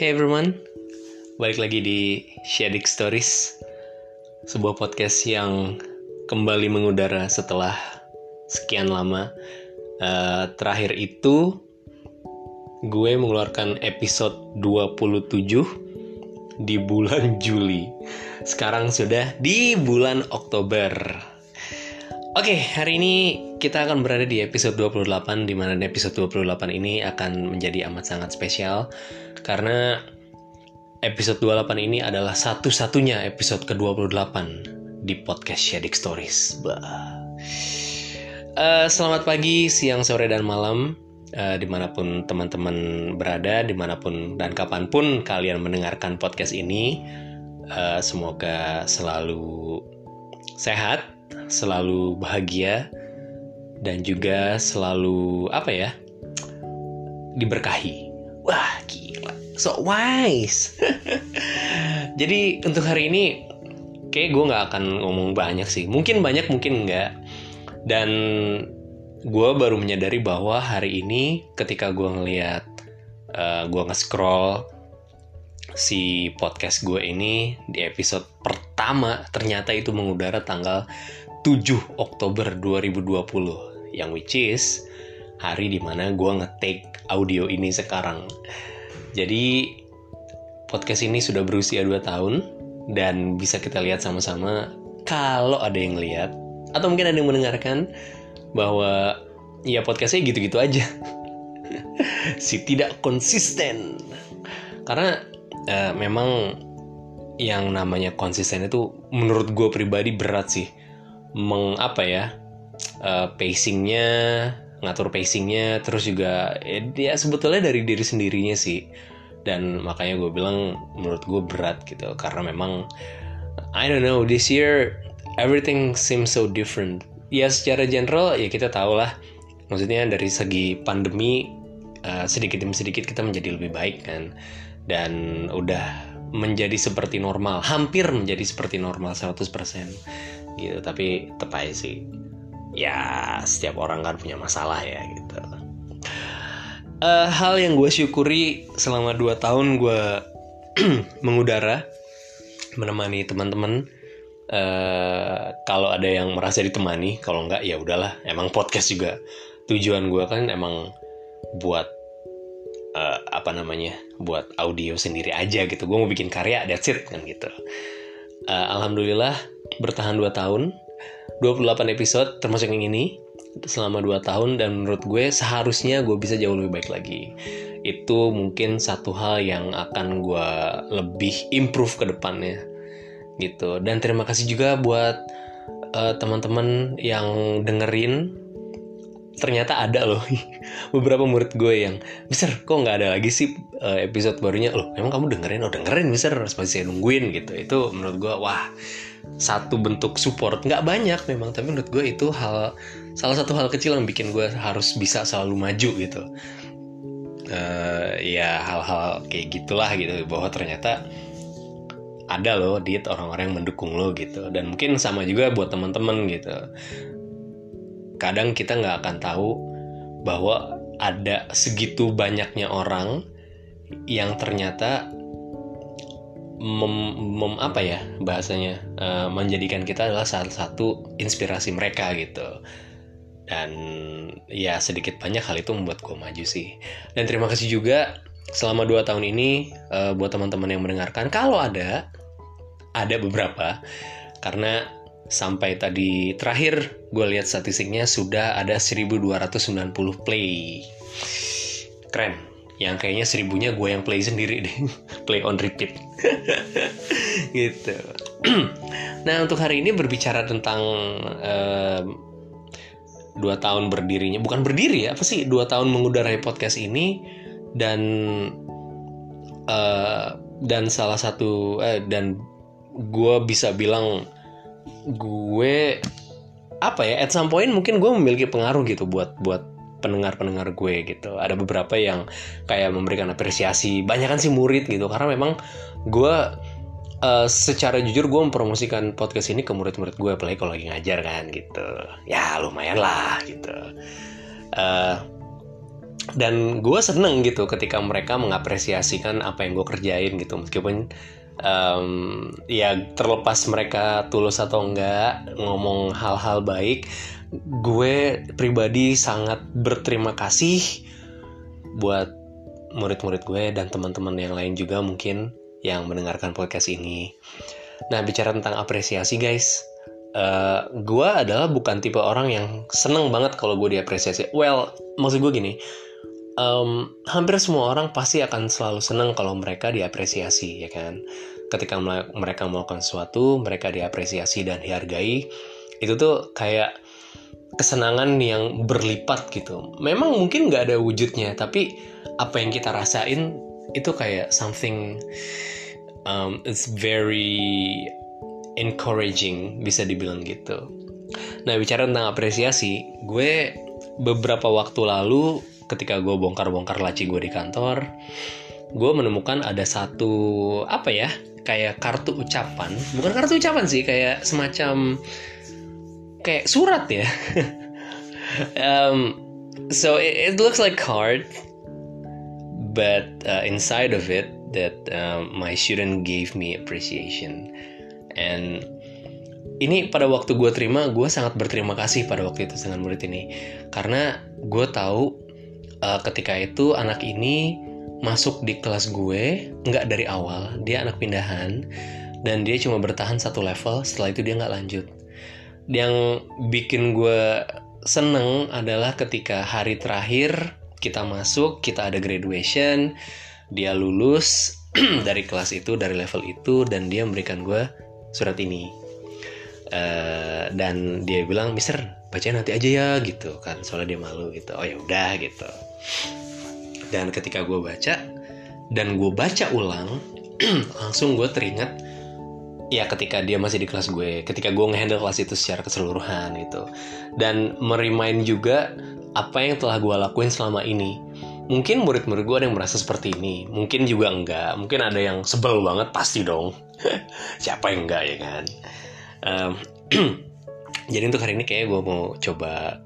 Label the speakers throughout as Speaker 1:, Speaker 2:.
Speaker 1: Hey everyone, balik lagi di Shadik Stories, sebuah podcast yang kembali mengudara setelah sekian lama. Uh, terakhir itu gue mengeluarkan episode 27 di bulan Juli. Sekarang sudah di bulan Oktober. Oke, hari ini kita akan berada di episode 28 di mana episode 28 ini akan menjadi amat sangat spesial karena episode 28 ini adalah satu-satunya episode ke-28 di podcast Shadik Stories. Bah. Uh, selamat pagi, siang, sore, dan malam uh, di mana pun teman-teman berada, di mana pun dan kapan pun kalian mendengarkan podcast ini. Uh, semoga selalu sehat, selalu bahagia, dan juga selalu apa ya diberkahi. Wah gila, so wise. Jadi untuk hari ini kayak gue nggak akan ngomong banyak sih. Mungkin banyak, mungkin enggak. Dan gue baru menyadari bahwa hari ini ketika gue ngeliat uh, gue nge-scroll si podcast gue ini di episode pertama ternyata itu mengudara tanggal 7 Oktober 2020 yang which is hari di mana gue nge-take audio ini sekarang. Jadi podcast ini sudah berusia 2 tahun dan bisa kita lihat sama-sama kalau ada yang lihat atau mungkin ada yang mendengarkan bahwa ya podcastnya gitu-gitu aja. Si tidak konsisten. Karena uh, memang yang namanya konsisten itu menurut gue pribadi berat sih meng apa ya uh, pacingnya ngatur pacingnya terus juga ya, ya sebetulnya dari diri sendirinya sih. Dan makanya gue bilang menurut gue berat gitu karena memang I don't know this year everything seems so different. Ya secara general ya kita tahu lah. Maksudnya dari segi pandemi uh, sedikit demi sedikit kita menjadi lebih baik kan. Dan udah menjadi seperti normal hampir menjadi seperti normal 100% gitu tapi tetap aja sih. Ya setiap orang kan punya masalah ya gitu. Uh, hal yang gue syukuri selama 2 tahun gue mengudara menemani teman-teman uh, kalau ada yang merasa ditemani kalau enggak ya udahlah. Emang podcast juga tujuan gue kan emang buat uh, apa namanya buat audio sendiri aja gitu. Gue mau bikin karya that's it kan gitu. Uh, alhamdulillah bertahan 2 tahun. 28 episode termasuk yang ini selama 2 tahun. Dan menurut gue seharusnya gue bisa jauh lebih baik lagi. Itu mungkin satu hal yang akan gue lebih improve ke depannya. Gitu. Dan terima kasih juga buat uh, teman-teman yang dengerin ternyata ada loh. Beberapa murid gue yang Mister kok nggak ada lagi sih eh, episode barunya? Loh emang kamu dengerin? Oh dengerin Mister. Masih saya nungguin gitu. Itu menurut gue wah satu bentuk support. Nggak banyak memang tapi menurut gue itu hal salah satu hal kecil yang bikin gue harus bisa selalu maju gitu. Uh, ya hal-hal kayak gitulah gitu bahwa ternyata ada loh diet orang-orang yang mendukung lo gitu. Dan mungkin sama juga buat teman-teman gitu kadang kita nggak akan tahu bahwa ada segitu banyaknya orang yang ternyata mem, mem apa ya bahasanya uh, menjadikan kita adalah salah satu inspirasi mereka gitu. Dan ya sedikit banyak hal itu membuat gue maju sih. Dan terima kasih juga selama dua tahun ini uh, buat teman-teman yang mendengarkan kalau ada ada beberapa. Karena sampai tadi terakhir gue lihat statistiknya sudah ada 1290 play. Keren. Yang kayaknya seribunya gue yang play sendiri deh. Play on repeat. Gitu. Nah untuk hari ini berbicara tentang uh, dua tahun berdirinya. Bukan berdiri ya apa sih? Dua tahun mengudarai podcast ini dan uh, dan salah satu uh, dan gue bisa bilang gue apa ya at some point mungkin gue memiliki pengaruh gitu buat buat pendengar-pendengar gue gitu. Ada beberapa yang kayak memberikan apresiasi. Banyak kan sih murid gitu karena memang gue uh, secara jujur gue mempromosikan podcast ini ke murid-murid gue apalagi kalau lagi ngajar kan gitu. Ya lumayan lah gitu. Uh, dan gue seneng gitu ketika mereka mengapresiasikan apa yang gue kerjain gitu meskipun um, ya terlepas mereka tulus atau enggak ngomong hal-hal baik gue pribadi sangat berterima kasih buat murid-murid gue dan teman-teman yang lain juga mungkin yang mendengarkan podcast ini nah bicara tentang apresiasi guys uh, gue adalah bukan tipe orang yang seneng banget kalau gue diapresiasi. Well, maksud gue gini, um, hampir semua orang pasti akan selalu seneng kalau mereka diapresiasi, ya kan? Ketika mereka melakukan sesuatu, mereka diapresiasi dan dihargai, itu tuh kayak kesenangan yang berlipat gitu. Memang mungkin nggak ada wujudnya, tapi apa yang kita rasain itu kayak something um, it's very encouraging bisa dibilang gitu. Nah bicara tentang apresiasi, gue beberapa waktu lalu ketika gue bongkar-bongkar laci gue di kantor, gue menemukan ada satu apa ya kayak kartu ucapan, bukan kartu ucapan sih, kayak semacam kayak surat ya. um, so it, it looks like card, but uh, inside of it that um, my student gave me appreciation. And ini pada waktu gue terima gue sangat berterima kasih pada waktu itu dengan murid ini. Karena gue tahu uh, ketika itu anak ini masuk di kelas gue nggak dari awal dia anak pindahan dan dia cuma bertahan satu level setelah itu dia nggak lanjut. Yang bikin gue seneng adalah ketika hari terakhir kita masuk kita ada graduation dia lulus dari kelas itu dari level itu dan dia memberikan gue surat ini. Uh, dan dia bilang Mister baca nanti aja ya gitu kan. Soalnya dia malu gitu. Oh ya udah gitu dan ketika gue baca dan gue baca ulang langsung gue teringat ya ketika dia masih di kelas gue ketika gue ngehandle kelas itu secara keseluruhan gitu. Dan merimain juga apa yang telah gue lakuin selama ini. Mungkin murid-murid gue ada yang merasa seperti ini mungkin juga enggak. Mungkin ada yang sebel banget pasti dong. Siapa yang enggak ya kan? Um, jadi untuk hari ini kayak gue mau coba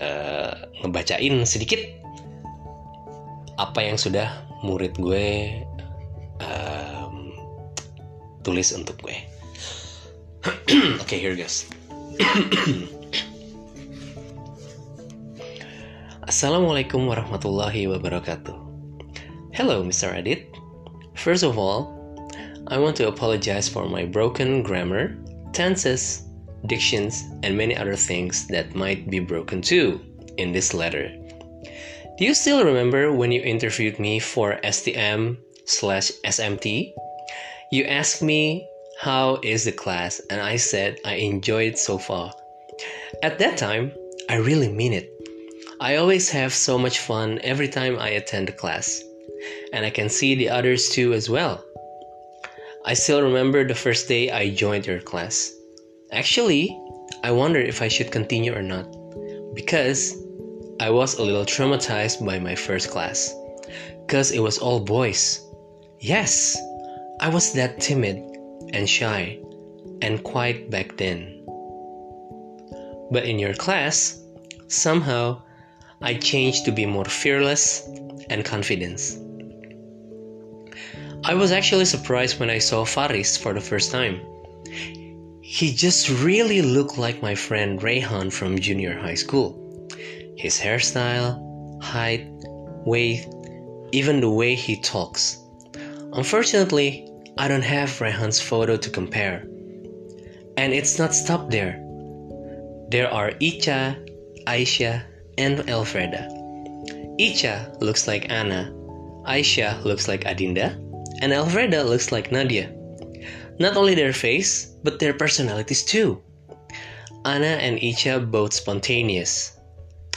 Speaker 1: uh, ngebacain sedikit apa yang sudah murid gue um, tulis untuk gue oke okay, here goes Assalamualaikum warahmatullahi wabarakatuh. Hello, Mr. Edit. First of all, I want to apologize for my broken grammar, tenses, dictions, and many other things that might be broken too in this letter. Do you still remember when you interviewed me for STM slash SMT? You asked me how is the class, and I said I enjoyed so far. At that time, I really mean it. I always have so much fun every time I attend a class, and I can see the others too as well. I still remember the first day I joined your class. Actually, I wondered if I should continue or not, because I was a little traumatized by my first class, because it was all boys. Yes, I was that timid and shy and quiet back then. But in your class, somehow I changed to be more fearless and confident. I was actually surprised when I saw Faris for the first time. He just really looked like my friend Rayhan from junior high school. His hairstyle, height, weight, even the way he talks. Unfortunately, I don't have Rehan's photo to compare. And it's not stopped there. There are Icha, Aisha, and Elfreda. Icha looks like Anna, Aisha looks like Adinda, and Elfreda looks like Nadia. Not only their face, but their personalities too. Anna and Icha both spontaneous.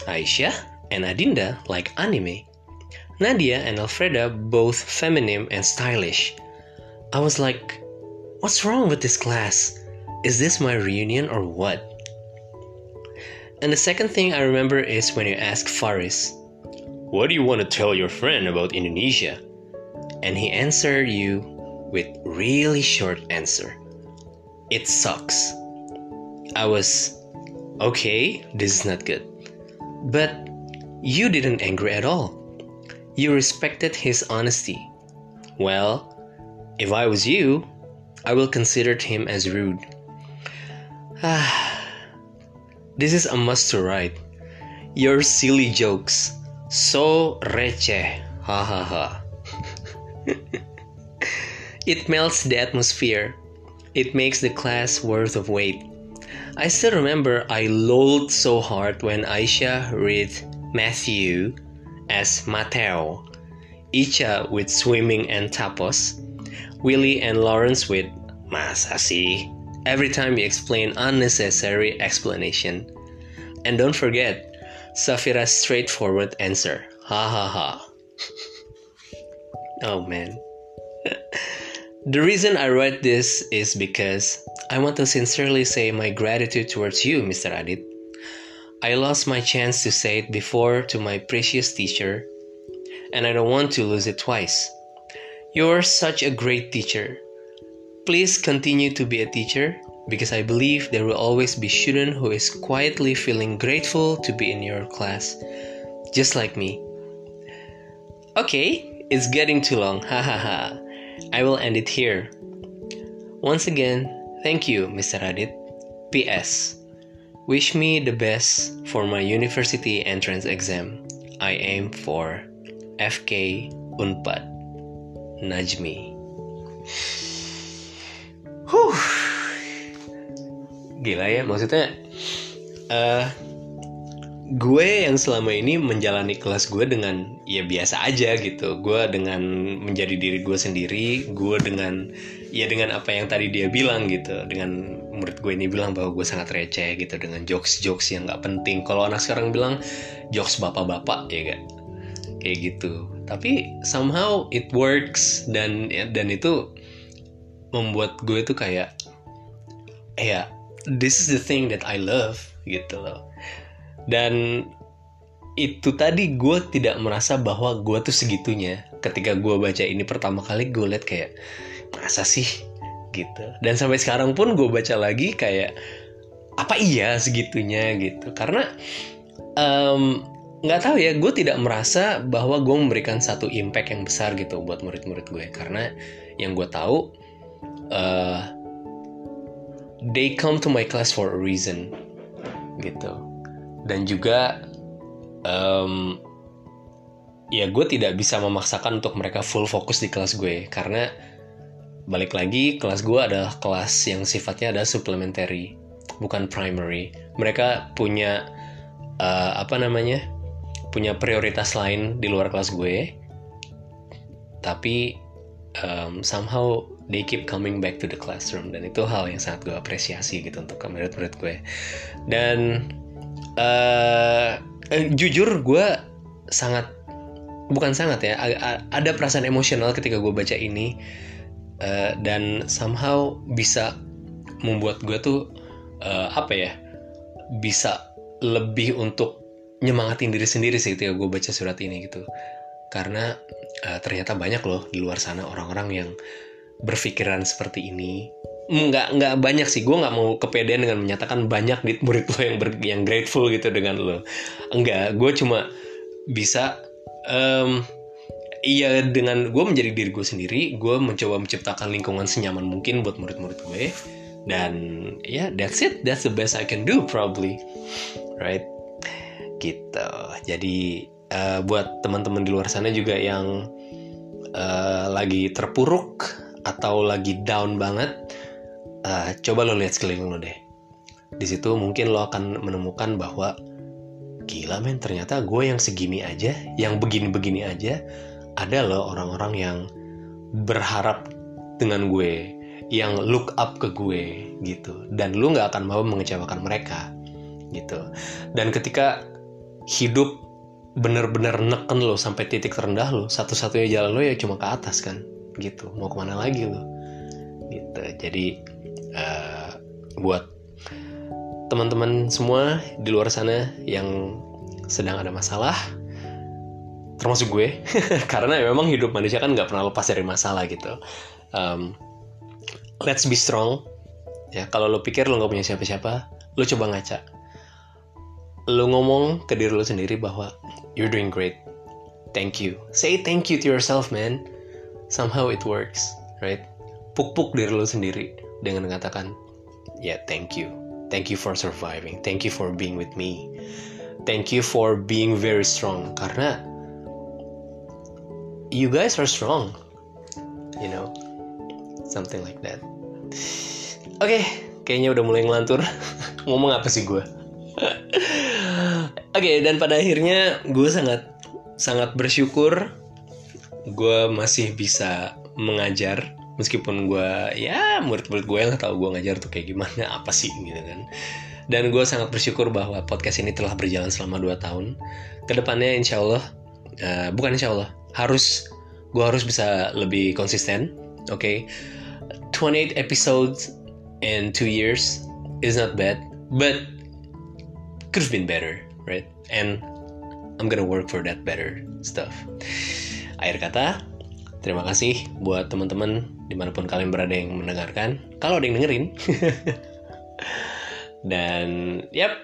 Speaker 1: Aisha and Adinda like anime. Nadia and Elfreda both feminine and stylish. I was like, what's wrong with this class? Is this my reunion or what? And the second thing I remember is when you ask Faris, What do you want to tell your friend about Indonesia? And he answered you with really short answer. It sucks. I was okay, this is not good. But you didn't angry at all. You respected his honesty. Well, if I was you, I will consider him as rude. Ah, this is a must to write. Your silly jokes, so receh, ha ha ha. it melts the atmosphere. It makes the class worth of wait. I still remember I lolled so hard when Aisha read Matthew as Mateo, Icha with swimming and tapos, Willie and Lawrence with masa sih every time you explain unnecessary explanation. And don't forget Safira's straightforward answer. Ha ha ha. oh man. the reason I write this is because I want to sincerely say my gratitude towards you, Mr. Adit. I lost my chance to say it before to my precious teacher, and I don't want to lose it twice. You're such a great teacher. Please continue to be a teacher because I believe there will always be student who is quietly feeling grateful to be in your class, just like me. Okay, it's getting too long. Ha ha ha. I will end it here. Once again, thank you, Mr. Radit. P.S. Wish me the best for my university entrance exam. I aim for FK Unpad. Najmi. Huh. Gila ya, maksudnya uh, gue yang selama ini menjalani kelas gue dengan ya biasa aja gitu. Gue dengan menjadi diri gue sendiri, gue dengan ya dengan apa yang tadi dia bilang gitu. Dengan murid gue ini bilang bahwa gue sangat receh gitu dengan jokes-jokes yang nggak penting. Kalau anak sekarang bilang jokes bapak-bapak ya gak? Kayak gitu. Tapi somehow it works dan dan itu membuat gue tuh kayak ya this is the thing that I love gitu loh dan itu tadi gue tidak merasa bahwa gue tuh segitunya. Ketika gue baca ini pertama kali gue liat kayak masa sih? Gitu. Dan sampai sekarang pun gue baca lagi kayak apa iya segitunya? Gitu. Karena nggak um, tahu ya gue tidak merasa bahwa gue memberikan satu impact yang besar gitu buat murid-murid gue karena yang gue tahu uh, they come to my class for a reason. Gitu dan juga um, ya gue tidak bisa memaksakan untuk mereka full fokus di kelas gue. Karena balik lagi kelas gue adalah kelas yang sifatnya ada supplementary bukan primary. Mereka punya uh, apa namanya punya prioritas lain di luar kelas gue. Tapi um, somehow they keep coming back to the classroom. Dan itu hal yang sangat gue apresiasi gitu untuk murid-murid gue. Dan uh, eh, jujur gue sangat bukan sangat ya ada perasaan emosional ketika gue baca ini uh, dan somehow bisa membuat gue tuh uh, apa ya bisa lebih untuk nyemangatin diri sendiri sih ketika gue baca surat ini gitu. Karena uh, ternyata banyak loh di luar sana orang-orang yang berpikiran seperti ini nggak nggak banyak sih. Gue nggak mau kepedean dengan menyatakan banyak di murid lo yang ber, yang grateful gitu dengan lo enggak gue cuma bisa um, iya dengan gue menjadi diri gue sendiri gue mencoba menciptakan lingkungan senyaman mungkin buat murid-murid gue. Dan ya yeah, that's it. That's the best I can do probably. Right? Gitu. Jadi uh, buat teman-teman di luar sana juga yang uh, lagi terpuruk atau lagi down banget, uh, coba lo lihat sekeliling lo deh. Di situ mungkin lo akan menemukan bahwa gila men ternyata gue yang segini aja, yang begini-begini aja, ada loh orang-orang yang berharap dengan gue, yang look up ke gue gitu, dan lo nggak akan mau mengecewakan mereka gitu. Dan ketika hidup bener-bener neken lo sampai titik terendah lo satu-satunya jalan lo ya cuma ke atas kan gitu mau ke mana lagi lo gitu jadi uh, buat teman-teman semua di luar sana yang sedang ada masalah termasuk gue karena memang hidup manusia kan nggak pernah lepas dari masalah gitu. Um, let's be strong. Ya kalau lo pikir lo nggak punya siapa-siapa lo coba ngaca. Lu ngomong ke diri lu sendiri bahwa you're doing great. Thank you. Say thank you to yourself man. Somehow it works right? Puk-puk diri lu sendiri dengan mengatakan ya yeah, thank you. Thank you for surviving. Thank you for being with me. Thank you for being very strong. Karena you guys are strong. You know? Something like that. Oke okay, kayaknya udah mulai ngelantur. Ngomong apa sih gue Oke, okay, dan pada akhirnya gue sangat sangat bersyukur gue masih bisa mengajar meskipun gue ya murid-murid gue yang tahu gue ngajar tuh kayak gimana apa sih gitu kan dan gue sangat bersyukur bahwa podcast ini telah berjalan selama 2 tahun ke depannya insya Allah uh, bukan insya Allah harus gue harus bisa lebih konsisten oke okay? 28 episodes in 2 years is not bad but could have been better, right? And I'm gonna work for that better stuff. Akhir kata, terima kasih buat teman-teman di mana pun kalian berada yang mendengarkan. Kalau ada yang dengerin. Dan, yap,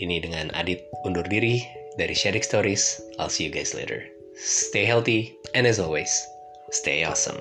Speaker 1: ini dengan Adit undur diri dari Sharing Stories. I'll see you guys later. Stay healthy, and as always, stay awesome.